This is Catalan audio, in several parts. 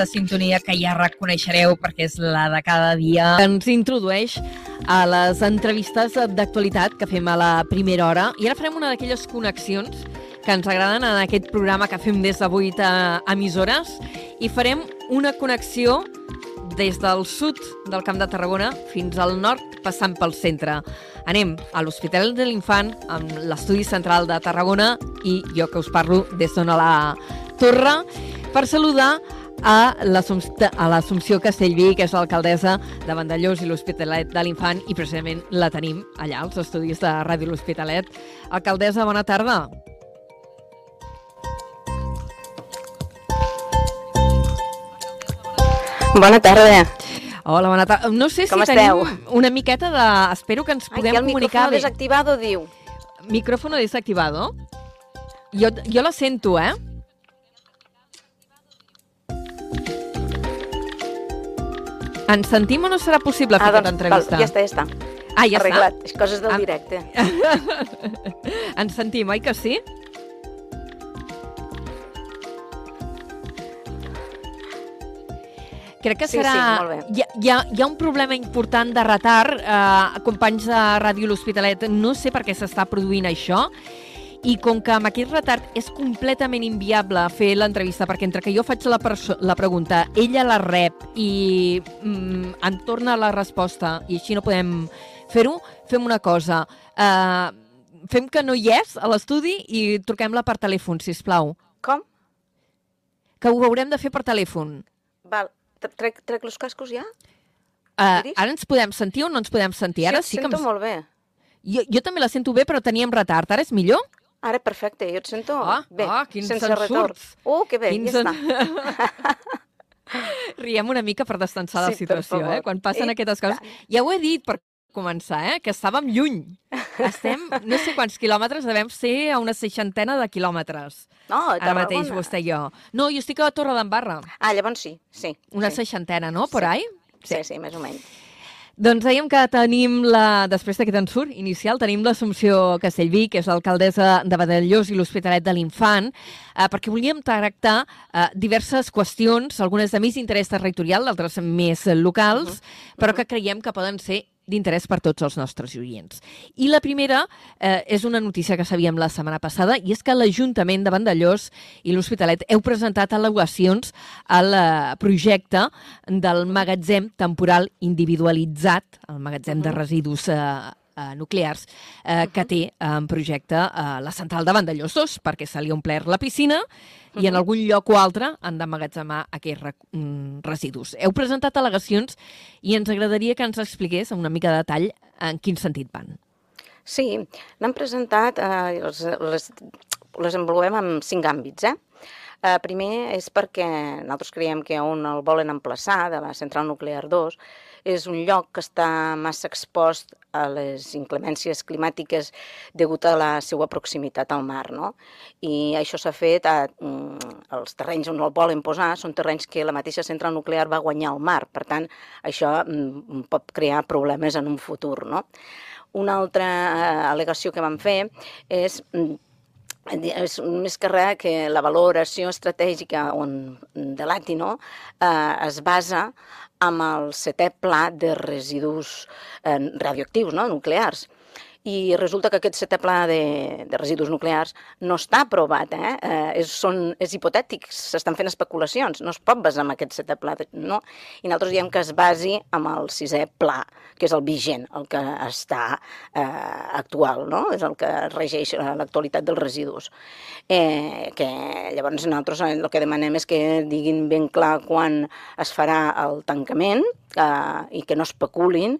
aquesta sintonia que ja reconeixereu perquè és la de cada dia. Ens introdueix a les entrevistes d'actualitat que fem a la primera hora i ara farem una d'aquelles connexions que ens agraden en aquest programa que fem des de 8 emissores i farem una connexió des del sud del Camp de Tarragona fins al nord, passant pel centre. Anem a l'Hospital de l'Infant, amb l'Estudi Central de Tarragona, i jo que us parlo des d'on a la Torre, per saludar a l'Assumpció Castellví, que és l'alcaldessa de Vandellós i l'Hospitalet de l'Infant, i precisament la tenim allà, als estudis de Ràdio L'Hospitalet. Alcaldessa, bona tarda. Bona tarda. Hola, bona tarda. No sé Com si esteu? tenim una miqueta de... Espero que ens puguem Aquí el comunicar micrófono bé. desactivado diu. Micrófono desactivado. Jo, jo la sento, eh? Ens sentim o no serà possible fer aquesta entrevista? val, ja està, ja està. Ah, ja Arreglat. És coses del Ah. directe. està. Ens sentim, oi que sí? Crec que Sí, serà... sí, bé. Hi, ha, hi, ha, hi ha un problema important de retard. Eh, companys de Ràdio L'Hospitalet, no sé per què s'està produint això, i com que amb aquest retard és completament inviable fer l'entrevista, perquè entre que jo faig la, la pregunta, ella la rep i mm, em torna la resposta i així no podem fer-ho, fem una cosa. Uh, fem que no hi és a l'estudi i truquem-la per telèfon, si plau. Com? Que ho haurem de fer per telèfon. Val. Tre- Trec, trec els cascos ja? Uh, ara ens podem sentir o no ens podem sentir? Ara sí, sí que em... molt bé. jo, jo també la sento bé, però teníem retard. Ara és millor? Ara perfecte, jo et sento Ah, bé, ah, quins sense en retorn. Oh, que bé, Quins ja en- està. Riem una mica per destensar la Sí, per situació, eh? Quan passen I aquestes coses. tant. Ja ho he dit per començar, eh? Que estàvem lluny. Estem, no sé quants quilòmetres, devem ser a una seixantena de quilòmetres. No, a Ara mateix, vostè i jo. No, jo estic a la Torre d'Embarra. Ah, llavors sí, sí. Una sí. seixantena, no? Por Sí. ahí? Sí, sí, més o menys. Doncs dèiem que tenim, la, després d'aquest ensurt inicial, tenim l'Assumpció Castellví, que és l'alcaldessa de Badellós i l'Hospitalet de l'Infant, eh, perquè volíem tractar eh, diverses qüestions, algunes de més interès territorial, altres més locals, però que creiem que poden ser d'interès per tots els nostres oients. I la primera eh, és una notícia que sabíem la setmana passada, i és que l'Ajuntament de Vandellós i l'Hospitalet heu presentat al·legacions al eh, projecte del magatzem temporal individualitzat, el magatzem de residus eh, eh, nuclears, eh, que té en projecte eh, la central de Vandellós 2, perquè se li ha omplert la piscina i en algun lloc o altre han d'emmagatzemar aquests re mm, residus. Heu presentat al·legacions i ens agradaria que ens expliqués amb una mica de detall en quin sentit van. Sí, n'han presentat, eh, les, les, les envolupem en cinc àmbits. Eh? Eh, primer és perquè nosaltres creiem que on el volen emplaçar, de la central nuclear 2, és un lloc que està massa expost a les inclemències climàtiques degut a la seva proximitat al mar. No? I això s'ha fet, a, mm, els terrenys on el volen posar són terrenys que la mateixa central nuclear va guanyar al mar. Per tant, això mm, pot crear problemes en un futur. No? Una altra eh, al·legació que vam fer és mm, és més que res que la valoració estratègica on, de l'Atino eh, es basa amb el setè pla de residus eh, radioactius, no? nuclears. I resulta que aquest setè pla de, de residus nuclears no està aprovat, eh? eh és, són, és hipotètic, s'estan fent especulacions, no es pot basar en aquest setè pla, no? I nosaltres diem que es basi amb el sisè pla, que és el vigent, el que està eh, actual, no? És el que regeix eh, l'actualitat dels residus. Eh, que llavors nosaltres el que demanem és que diguin ben clar quan es farà el tancament eh, i que no especulin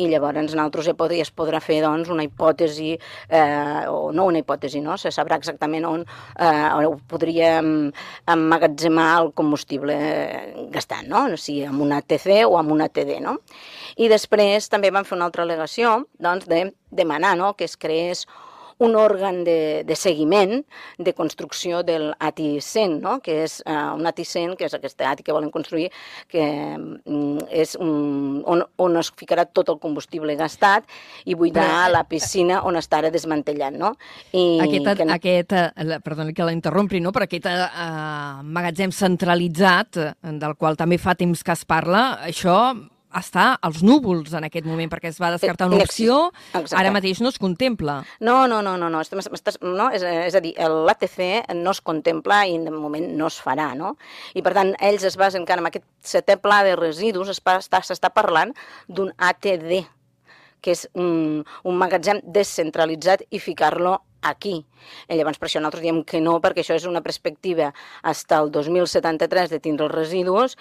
i llavors nosaltres ja podria, es podrà fer doncs, una hipòtesi, eh, o no una hipòtesi, no? se sabrà exactament on, eh, on podríem emmagatzemar el combustible gastant, no? o sigui, amb una TC o amb una TD. No? I després també vam fer una altra al·legació doncs, de demanar no? que es creés un òrgan de, de seguiment de construcció del ATI 100, no? que és uh, un ATI 100, que és aquest ATI que volen construir, que um, és un, on, on es ficarà tot el combustible gastat i buidar Però, la piscina on està ara desmantellant. No? I aquest, que... aquest uh, perdoni que la interrompi, no? però aquest uh, magatzem centralitzat, del qual també fa temps que es parla, això està als núvols en aquest moment, perquè es va descartar una opció, Exacte. ara mateix no es contempla. No, no, no, no, no, estàs, estàs, no és, és a dir, l'ATC no es contempla i de moment no es farà, no? I per tant, ells es basen encara en aquest setè pla de residus, s'està parlant d'un ATD, que és un, un magatzem descentralitzat i ficar-lo aquí. I llavors per això nosaltres diem que no, perquè això és una perspectiva fins al 2073 de tindre els residus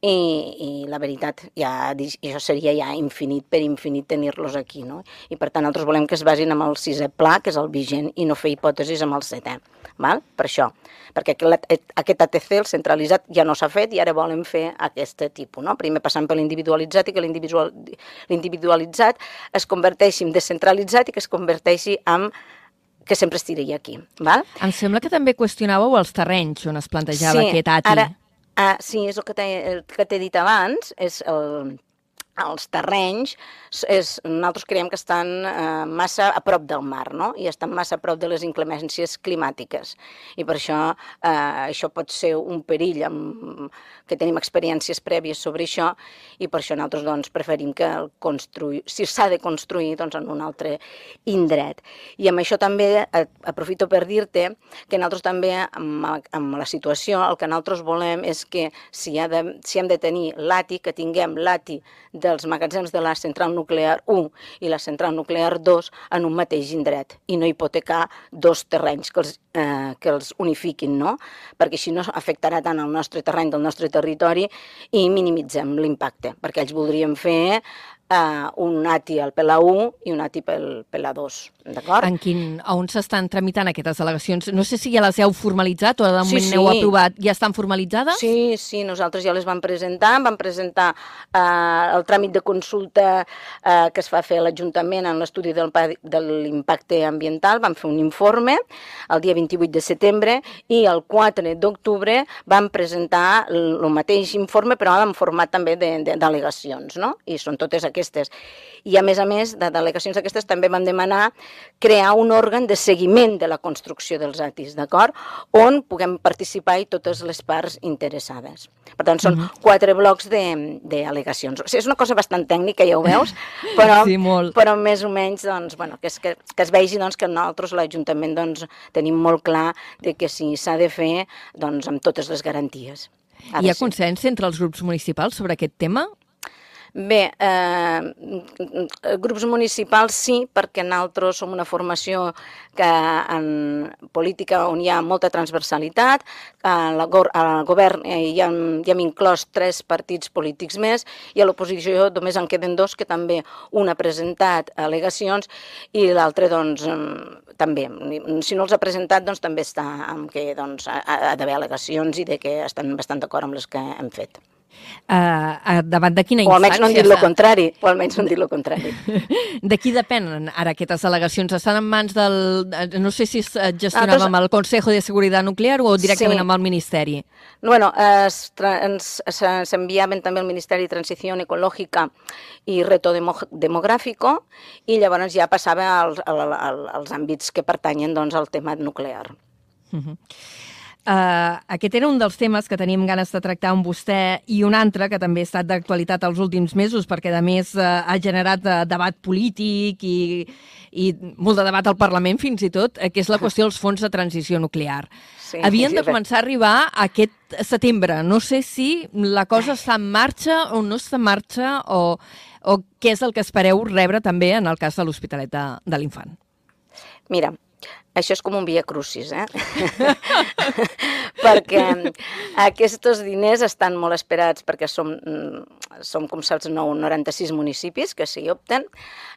i, i la veritat, ja, això seria ja infinit per infinit tenir-los aquí. No? I per tant nosaltres volem que es basin amb el sisè pla, que és el vigent, i no fer hipòtesis amb el setè. Val? Per això, perquè aquest ATC, el centralitzat, ja no s'ha fet i ara volem fer aquest tipus. No? Primer passant per l'individualitzat i que l'individualitzat es converteixi en descentralitzat i que es converteixi en que sempre estiria aquí. Val? Em sembla que també qüestionàveu els terrenys on es plantejava sí, aquest ATI. Ara, uh, sí, és el que t'he dit abans, és el, els terrenys, és, nosaltres creiem que estan eh, massa a prop del mar, no? I estan massa a prop de les inclemències climàtiques. I per això eh, això pot ser un perill, amb, que tenim experiències prèvies sobre això, i per això nosaltres doncs, preferim que el construir, si s'ha de construir, doncs en un altre indret. I amb això també aprofito per dir-te que nosaltres també, amb, amb la situació, el que nosaltres volem és que si, ha de, si hem de tenir l'ATI, que tinguem l'ATI de dels magatzems de la central nuclear 1 i la central nuclear 2 en un mateix indret i no hipotecar dos terrenys que els, eh, que els unifiquin, no? perquè així no afectarà tant el nostre terreny del nostre territori i minimitzem l'impacte, perquè ells voldrien fer eh, un ATI al PLA 1 i un ATI pel PLA 2, d'acord? En quin, on s'estan tramitant aquestes al·legacions? No sé si ja les heu formalitzat o de moment sí, sí. heu aprovat. Ja estan formalitzades? Sí, sí, nosaltres ja les vam presentar. Vam presentar eh, el tràmit de consulta eh, que es va fer a l'Ajuntament en l'estudi del, de l'impacte ambiental. Vam fer un informe el dia 28 de setembre i el 4 d'octubre vam presentar el mateix informe, però en format també d'al·legacions, no? I són totes aquestes. I a més a més, de delegacions d'aquestes també vam demanar crear un òrgan de seguiment de la construcció dels ATIs, d'acord? On puguem participar i totes les parts interessades. Per tant, són mm -hmm. quatre blocs d'al·legacions. O sigui, és una cosa bastant tècnica, ja ho veus, però, sí, molt. però més o menys doncs, bueno, que, es, que, que es vegi doncs, que nosaltres, l'Ajuntament, doncs, tenim molt clar de que si s'ha de fer doncs, amb totes les garanties. Hi ha consens entre els grups municipals sobre aquest tema? Bé, eh, grups municipals sí, perquè nosaltres som una formació que en política on hi ha molta transversalitat, al govern hi, ha, hi hem inclòs tres partits polítics més i a l'oposició només en queden dos, que també un ha presentat al·legacions i l'altre doncs també. Si no els ha presentat doncs també està amb que doncs, ha d'haver al·legacions i de que estan bastant d'acord amb les que hem fet uh, davant de quina instància... O almenys no han dit el contrari, o almenys no han dit el contrari. de qui depenen ara aquestes al·legacions? Estan en mans del... No sé si es gestionava ah, amb el Consejo de Seguretat Nuclear o directament sí. amb el Ministeri? Bueno, s'enviaven també al Ministeri de Transició Ecològica i Reto Demogràfico i llavors ja passava als, als, als àmbits que pertanyen doncs, al tema nuclear. Uh -huh. Uh, aquest era un dels temes que teníem ganes de tractar amb vostè i un altre que també ha estat d'actualitat els últims mesos perquè, a més, uh, ha generat uh, debat polític i, i molt de debat al Parlament, fins i tot, uh, que és la qüestió dels fons de transició nuclear. Sí, Havien de començar a arribar aquest setembre. No sé si la cosa està en marxa o no està en marxa o, o què és el que espereu rebre també en el cas de l'Hospitalet de, de l'Infant. Mira, això és com un via crucis, eh? perquè aquests diners estan molt esperats perquè som, som com saps, 96 municipis que s'hi opten.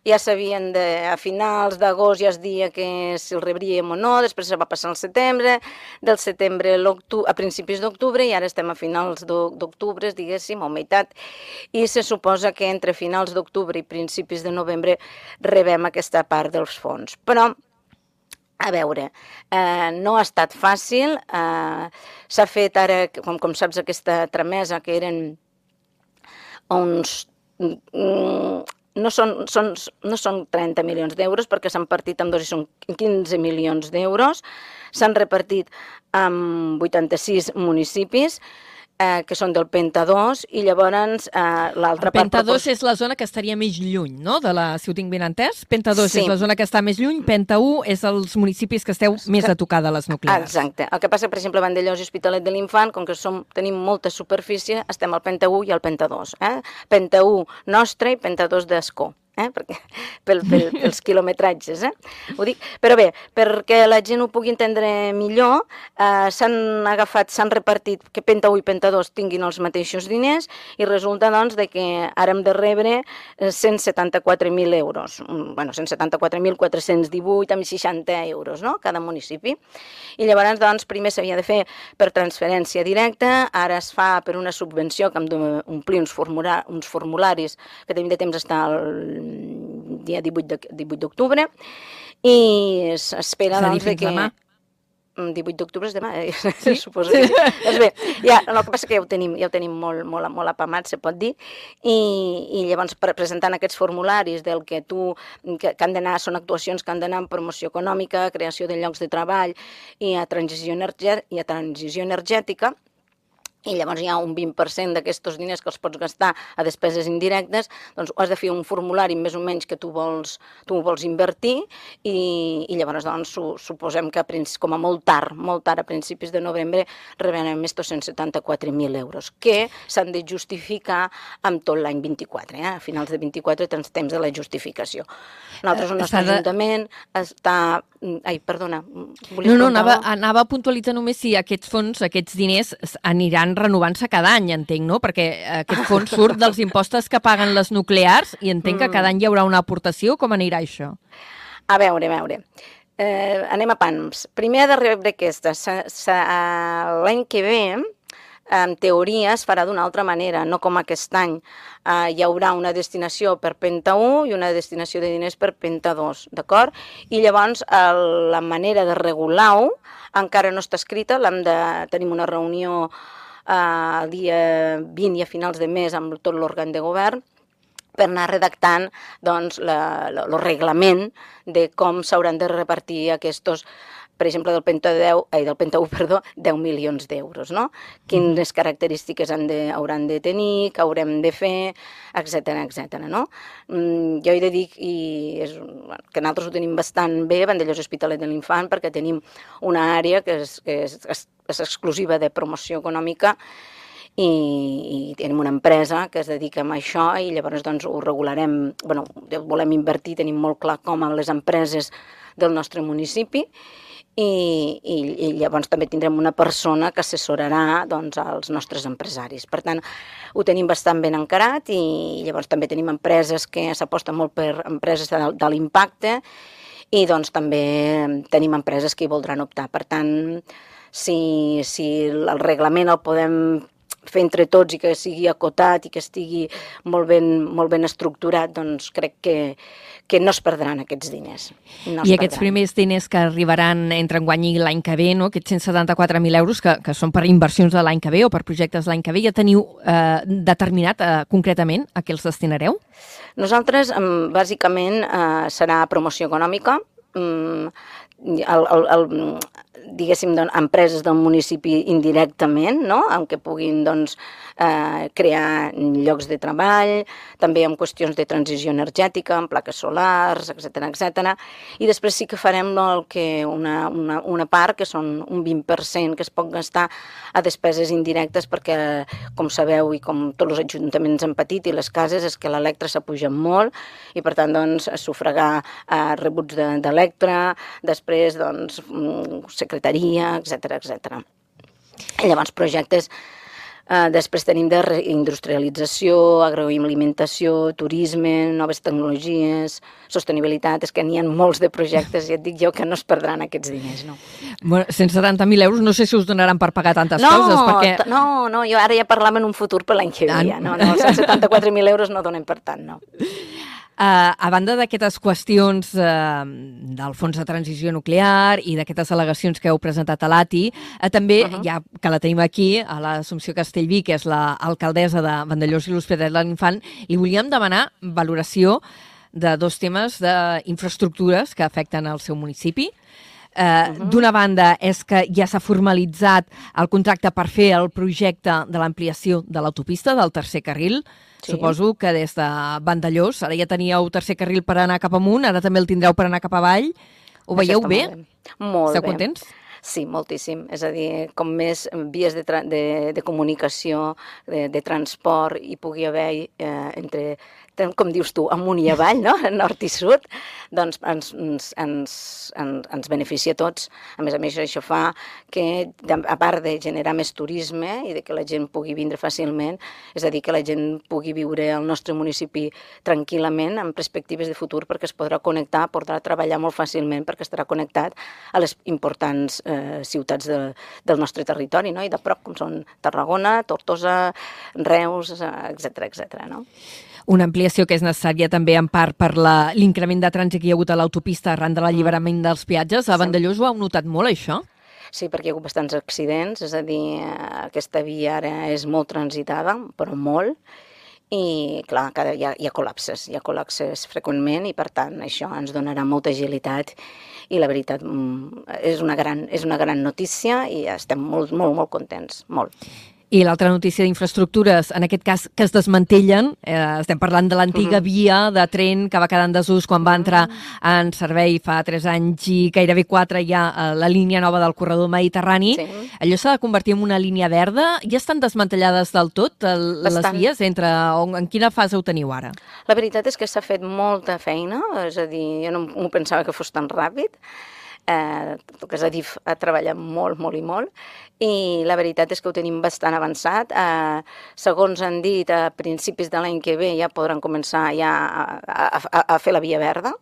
Ja sabien de, a finals d'agost ja es dia que si el rebríem o no, després se va passar al setembre, del setembre a principis d'octubre i ara estem a finals d'octubre, diguéssim, o meitat, i se suposa que entre finals d'octubre i principis de novembre rebem aquesta part dels fons. Però A veure, eh, no ha estat fàcil. Eh, S'ha fet ara, com, com saps, aquesta tramesa que eren uns... Mm, no són, són, no són 30 milions d'euros perquè s'han partit en dos i són 15 milions d'euros. S'han repartit en 86 municipis eh, que són del Penta 2 i llavors eh, l'altra part... Penta 2 és la zona que estaria més lluny, no?, de la, si ho tinc ben entès. Penta 2 Sí. és la zona que està més lluny, Penta 1 és els municipis que esteu més a tocar de les nuclears. Exacte. El que passa, per exemple, a Vandellós i Hospitalet de l'Infant, com que som, tenim molta superfície, estem al Penta 1 i al Penta 2. Eh? Penta 1 nostre i Penta 2 d'Escó. Eh? Perquè, pel, pel, pels quilometratges, eh? Ho dic. Però bé, perquè la gent ho pugui entendre millor, eh, s'han agafat, s'han repartit que Penta 1 i Penta 2 tinguin els mateixos diners i resulta, doncs, de que ara hem de rebre eh, 174.000 euros. Mm, Bueno, 174.418 amb 60 euros, no?, cada municipi. I llavors, doncs, primer s'havia de fer per transferència directa, ara es fa per una subvenció que hem d'omplir uns, formula uns formularis que tenim de temps fins al dia 18 de- 18 d'octubre i s'espera, És doncs, que... demà. Mm, 18 d'octubre és demà, eh? sí? suposo que sí. doncs bé, ja, el que passa que ja ho tenim, ja ho tenim molt, molt, molt apamat, se pot dir, i, i llavors pre- presentant aquests formularis del que tu, que, que han d'anar, són actuacions que han d'anar en promoció econòmica, creació de llocs de treball i a transició, energè i a transició energètica, i llavors hi ha un 20% d'aquests diners que els pots gastar a despeses indirectes, doncs has de fer un formulari més o menys que tu vols, tu vols invertir i, i llavors doncs, su, suposem que com a molt tard, molt tard, a principis de novembre, rebrem estos 174.000 euros, que s'han de justificar amb tot l'any 24. Eh? A finals de 24 tens temps de la justificació. Nosaltres, el Eh, nostre de- ajuntament està... Ai, perdona, volies No, no, anava, anava a puntualitzar només si aquests fons, aquests diners aniran renovant-se cada any, entenc, no? Perquè eh, aquest fons surt dels impostos que paguen les nuclears i entenc que cada any hi haurà una aportació. Com anirà això? A veure, a veure. Eh, anem a pams. Primer de rebre aquesta. Eh, L'any que ve, en teoria, es farà d'una altra manera, no com aquest any. Eh, hi haurà una destinació per Penta 1 i una destinació de diners per Penta 2, d'acord? I llavors el, la manera de regular-ho encara no està escrita, l'hem de... tenim una reunió eh, el dia 20 i a finals de mes amb tot l'òrgan de govern per anar redactant doncs, el reglament de com s'hauran de repartir aquests, per exemple, del Penta 10, ai, del Penta 1, perdó, 10 milions d'euros, no? Quines característiques han de, hauran de tenir, què haurem de fer, etc etc. no? Mm, jo he de dir i és, bueno, que nosaltres ho tenim bastant bé, Vandellós Hospitalet de l'Infant, perquè tenim una àrea que és, que és, és, és exclusiva de promoció econòmica i, i tenim una empresa que es dedica a això i llavors doncs, ho regularem, bueno, volem invertir, tenim molt clar com a les empreses del nostre municipi i, i, i llavors també tindrem una persona que assessorarà doncs, als nostres empresaris. Per tant, ho tenim bastant ben encarat i llavors també tenim empreses que s'aposten molt per empreses de, de l'impacte i doncs també tenim empreses que hi voldran optar. Per tant, si, si el reglament el podem fer entre tots i que sigui acotat i que estigui molt ben, molt ben estructurat, doncs crec que, que no es perdran aquests diners. No I aquests perdran. primers diners que arribaran entre enguany i l'any que ve, no? aquests 174.000 euros que, que són per inversions de l'any que ve o per projectes l'any que ve, ja teniu eh, determinat eh, concretament a què els destinareu? Nosaltres, bàsicament, eh, serà promoció econòmica, mm, el, el, el, diguéssim, doncs, empreses del municipi indirectament, no? en què puguin doncs, eh, crear llocs de treball, també en qüestions de transició energètica, en plaques solars, etc etc. I després sí que farem el que una, una, una part, que són un 20% que es pot gastar a despeses indirectes, perquè, com sabeu i com tots els ajuntaments han patit i les cases, és que l'electre s'ha pujat molt i, per tant, doncs, sufragar eh, rebuts de- d'electre, després, doncs, mm, secretaria, etc etc. Llavors projectes eh, després tenim de reindustrialització, agroalimentació, turisme, noves tecnologies, sostenibilitat, és que n'hi ha molts de projectes i et dic jo que no es perdran aquests diners, no. Bueno, 170.000 euros no sé si us donaran per pagar tantes no, coses, perquè... no, no, jo ara ja parlava en un futur per l'any que Ah, ve, ja, no, no, els 174.000 euros no donen per tant, no. Uh, a banda d'aquestes qüestions uh, del fons de transició nuclear i d'aquestes al·legacions que heu presentat a l'ATI, uh, també, uh -huh. ja que la tenim aquí, a l'Assumpció Castellví, que és l'alcaldessa de Vandellós i l'Hospitalet de l'Infant, li volíem demanar valoració de dos temes d'infraestructures que afecten el seu municipi. Uh, uh -huh. D'una banda és que ja s'ha formalitzat el contracte per fer el projecte de l'ampliació de l'autopista del tercer carril, Sí. Suposo que des de Vandellós, ara ja teníeu tercer carril per anar cap amunt, ara també el tindreu per anar cap avall. Ho veieu bé? Molt bé. Molt Esteu bé. contents? Sí, moltíssim. És a dir, com més vies de, de, de comunicació, de, de transport hi pugui haver eh, entre com dius tu, amunt i avall, no? nord i sud, doncs ens, ens, ens, ens, ens beneficia a tots. A més a més, això fa que, a part de generar més turisme i de que la gent pugui vindre fàcilment, és a dir, que la gent pugui viure al nostre municipi tranquil·lament, amb perspectives de futur, perquè es podrà connectar, podrà treballar molt fàcilment, perquè estarà connectat a les importants eh, ciutats de, del nostre territori, no? i de prop, com són Tarragona, Tortosa, Reus, etc etc. no? Una ampliació que és necessària també en part per l'increment de trànsit que hi ha hagut a l'autopista arran de l'alliberament dels peatges. A Vandellós ho heu notat molt, això? Sí, perquè hi ha hagut bastants accidents, és a dir, aquesta via ara és molt transitada, però molt, i clar, cada, hi, ha, hi ha col·lapses, hi ha col·lapses freqüentment i per tant això ens donarà molta agilitat i la veritat mm, és una gran, és una gran notícia i estem molt, molt, molt contents, molt. I l'altra notícia d'infraestructures, en aquest cas que es desmantellen, eh, estem parlant de l'antiga uh. -huh. via de tren que va quedar en desús quan va entrar en servei fa 3 anys i gairebé 4 ja a la línia nova del corredor mediterrani. Sí. Allò s'ha de convertir en una línia verda. Ja estan desmantellades del tot el, les vies? Entre, on, en quina fase ho teniu ara? La veritat és que s'ha fet molta feina, és a dir, jo no m'ho pensava que fos tan ràpid, eh, que és a dir, ha treballat molt, molt i molt, i la veritat és que ho tenim bastant avançat. Eh, segons han dit, a principis de l'any que ve ja podran començar ja a, a, a, fer la via verda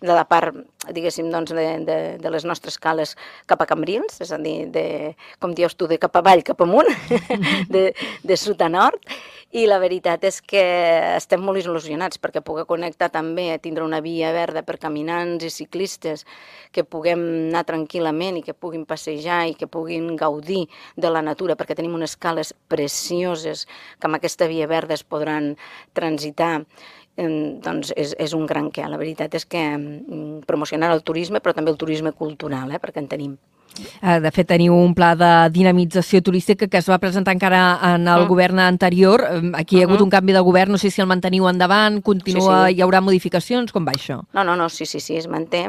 de la part, diguéssim, doncs, de, de, de les nostres cales cap a Cambrils, és a dir, de, com dius tu, de cap avall, cap amunt, de, de sud a nord, i la veritat és que estem molt il·lusionats perquè poder connectar també, a tindre una via verda per caminants i ciclistes, que puguem anar tranquil·lament i que puguin passejar i que puguin gaudir de la natura, perquè tenim unes cales precioses que amb aquesta via verda es podran transitar doncs és, és un gran què. La veritat és que promocionar el turisme, però també el turisme cultural, eh, perquè en tenim. Eh, de fet, teniu un pla de dinamització turística que es va presentar encara en el mm. govern anterior. Aquí hi ha hagut mm-hmm. un canvi de govern, no sé si el manteniu endavant, continua, sí, sí. hi haurà modificacions, com va això? No, no, no, sí, sí, sí, es manté.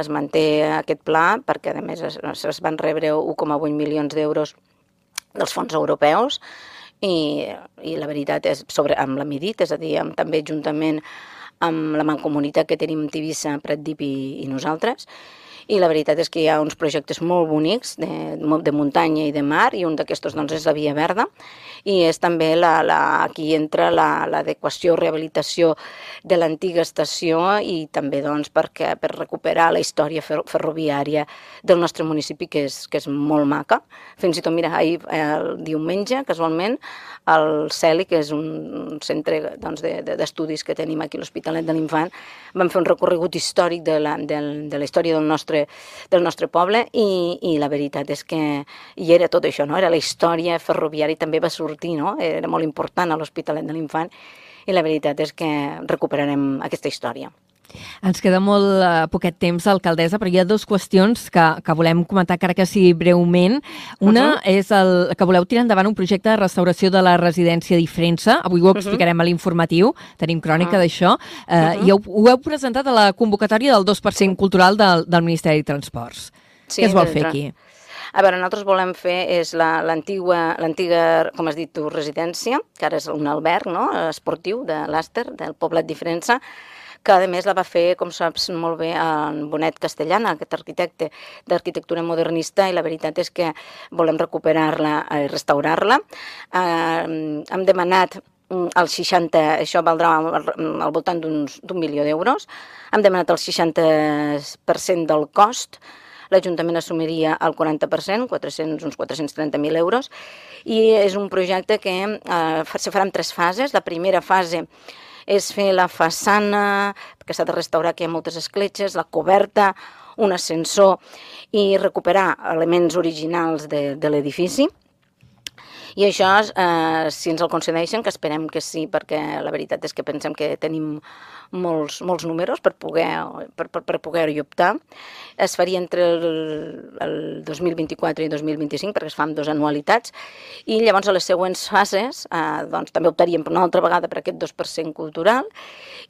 Es manté aquest pla perquè, a més, es, es van rebre 1,8 milions d'euros dels fons europeus i, i la veritat és sobre, amb la Midit, és a dir, amb, també juntament amb la mancomunitat que tenim Tivissa, Pratdip i, i nosaltres, i la veritat és que hi ha uns projectes molt bonics de, de muntanya i de mar i un d'aquestos doncs, és la Via Verda i és també la, la, aquí entra l'adequació, la, rehabilitació de l'antiga estació i també doncs, perquè, per recuperar la història ferroviària del nostre municipi que és, que és molt maca. Fins i tot, mira, ahir, el diumenge, casualment, el CELI, que és un centre doncs, d'estudis de, de, que tenim aquí a l'Hospitalet de l'Infant, vam fer un recorregut històric de la, de, de la història del nostre, del nostre poble i, i la veritat és que hi era tot això, no? era la història ferroviària, també va sortir, no? era molt important a l'Hospitalet de l'Infant i la veritat és que recuperarem aquesta història. Ens queda molt uh, poquet temps, alcaldessa, però hi ha dues qüestions que, que volem comentar, encara que sigui breument. Una uh -huh. és el que voleu tirar endavant un projecte de restauració de la residència d'Ifrensa. Avui ho explicarem uh -huh. a l'informatiu, tenim crònica uh -huh. d'això. Uh, uh -huh. I ho, ho heu presentat a la convocatòria del 2% cultural del, del Ministeri de Transports. Sí, Què es vol fer aquí? A veure, nosaltres volem fer és l'antiga, la, com has dit tu, residència, que ara és un alberg no? esportiu de l'Àster, del poblet d'Ifrensa, que a més la va fer, com saps molt bé, en Bonet Castellana, aquest arquitecte d'arquitectura modernista, i la veritat és que volem recuperar-la i restaurar-la. Hem demanat mm, el 60, això valdrà al voltant d'un milió d'euros. Hem demanat el 60% del cost, l'Ajuntament assumiria el 40%, 400, uns 430.000 euros, i és un projecte que eh, se farà en tres fases. La primera fase és fer la façana, perquè s'ha de restaurar, que ha moltes escletxes, la coberta, un ascensor i recuperar elements originals de, de l'edifici. I això, eh, si ens el concedeixen, que esperem que sí, perquè la veritat és que pensem que tenim molts, molts números per poder per, per, per poder-hi optar. Es faria entre el, el 2024 i 2025, perquè es fan dos anualitats, i llavors a les següents fases eh, doncs, també optaríem una altra vegada per aquest 2% cultural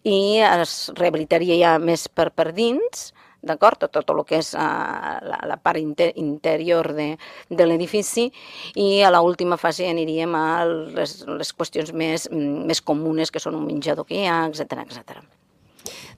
i es rehabilitaria ja més per, per dins, d'acord? Tot, tot el que és uh, la, la part inter, interior de, de l'edifici i a l'última fase aniríem a les, les qüestions més, més comunes que són un menjador que hi ha, etc etc.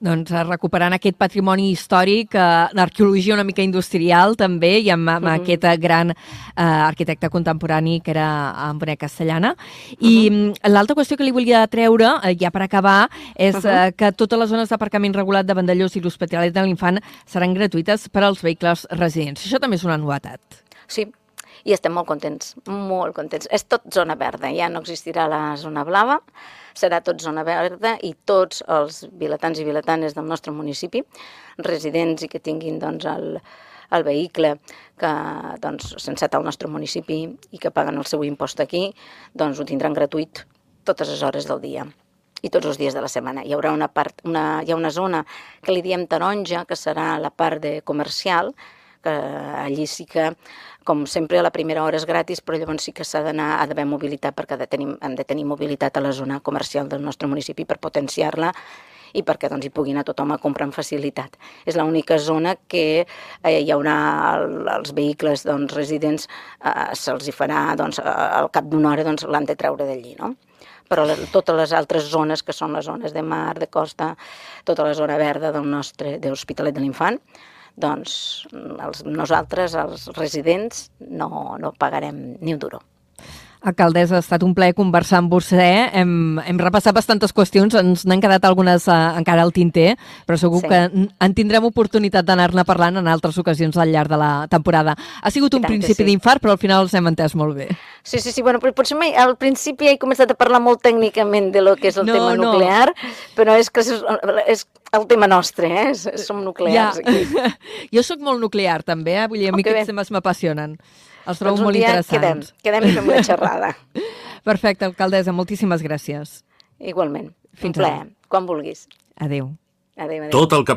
Doncs eh, recuperant aquest patrimoni històric, eh, l'arqueologia una mica industrial també, i amb, amb uh -huh. aquest gran eh, arquitecte contemporani que era en Bonet Castellana. I uh -huh. l'altra qüestió que li volia treure, eh, ja per acabar, és uh -huh. eh, que totes les zones d'aparcament regulat de Vandellós i l'Hospitalet de l'Infant seran gratuïtes per als vehicles residents. Això també és una novetat. Sí, i estem molt contents, molt contents. És tot zona verda, ja no existirà la zona blava, serà tot zona verda i tots els vilatans i vilatanes del nostre municipi, residents i que tinguin doncs, el, el vehicle que doncs, senset al nostre municipi i que paguen el seu impost aquí, doncs ho tindran gratuït totes les hores del dia i tots els dies de la setmana. Hi haurà una part, una, hi ha una zona que li diem taronja, que serà la part de comercial, que allí sí que, com sempre, a la primera hora és gratis, però llavors sí que s'ha d'anar, ha d'haver mobilitat perquè de tenir, hem de tenir mobilitat a la zona comercial del nostre municipi per potenciar-la i perquè doncs, hi pugui anar tothom a comprar amb facilitat. És l'única zona que eh, hi haurà el, els vehicles doncs, residents, eh, se'ls hi farà doncs, al cap d'una hora doncs, l'han de treure d'allí, no? però les, totes les altres zones, que són les zones de mar, de costa, tota la zona verda del nostre, de l'Hospitalet de l'Infant, doncs els, nosaltres, els residents, no, no pagarem ni un duro. Alcaldessa, ha estat un plaer conversar amb vostè. Hem, hem repassat bastantes qüestions, ens n'han quedat algunes uh, encara al tinter, però segur sí. que en tindrem oportunitat d'anar-ne parlant en altres ocasions al llarg de la temporada. Ha sigut un principi sí. d'infart, però al final els hem entès molt bé. Sí, sí, sí. Bueno, però potser mai, al principi he començat a parlar molt tècnicament de lo que és el no, tema nuclear, no. però és que és, és el tema nostre, eh? Som nuclears ja. aquí. jo sóc molt nuclear, també, eh? Vull dir, a mi aquests temes m'apassionen. Els trobo doncs molt interessants. Quedem, quedem i fem una xerrada. Perfecte, alcaldessa, moltíssimes gràcies. Igualment. Fins un plaer. Quan vulguis. Adéu. Adéu, adéu. Tot el que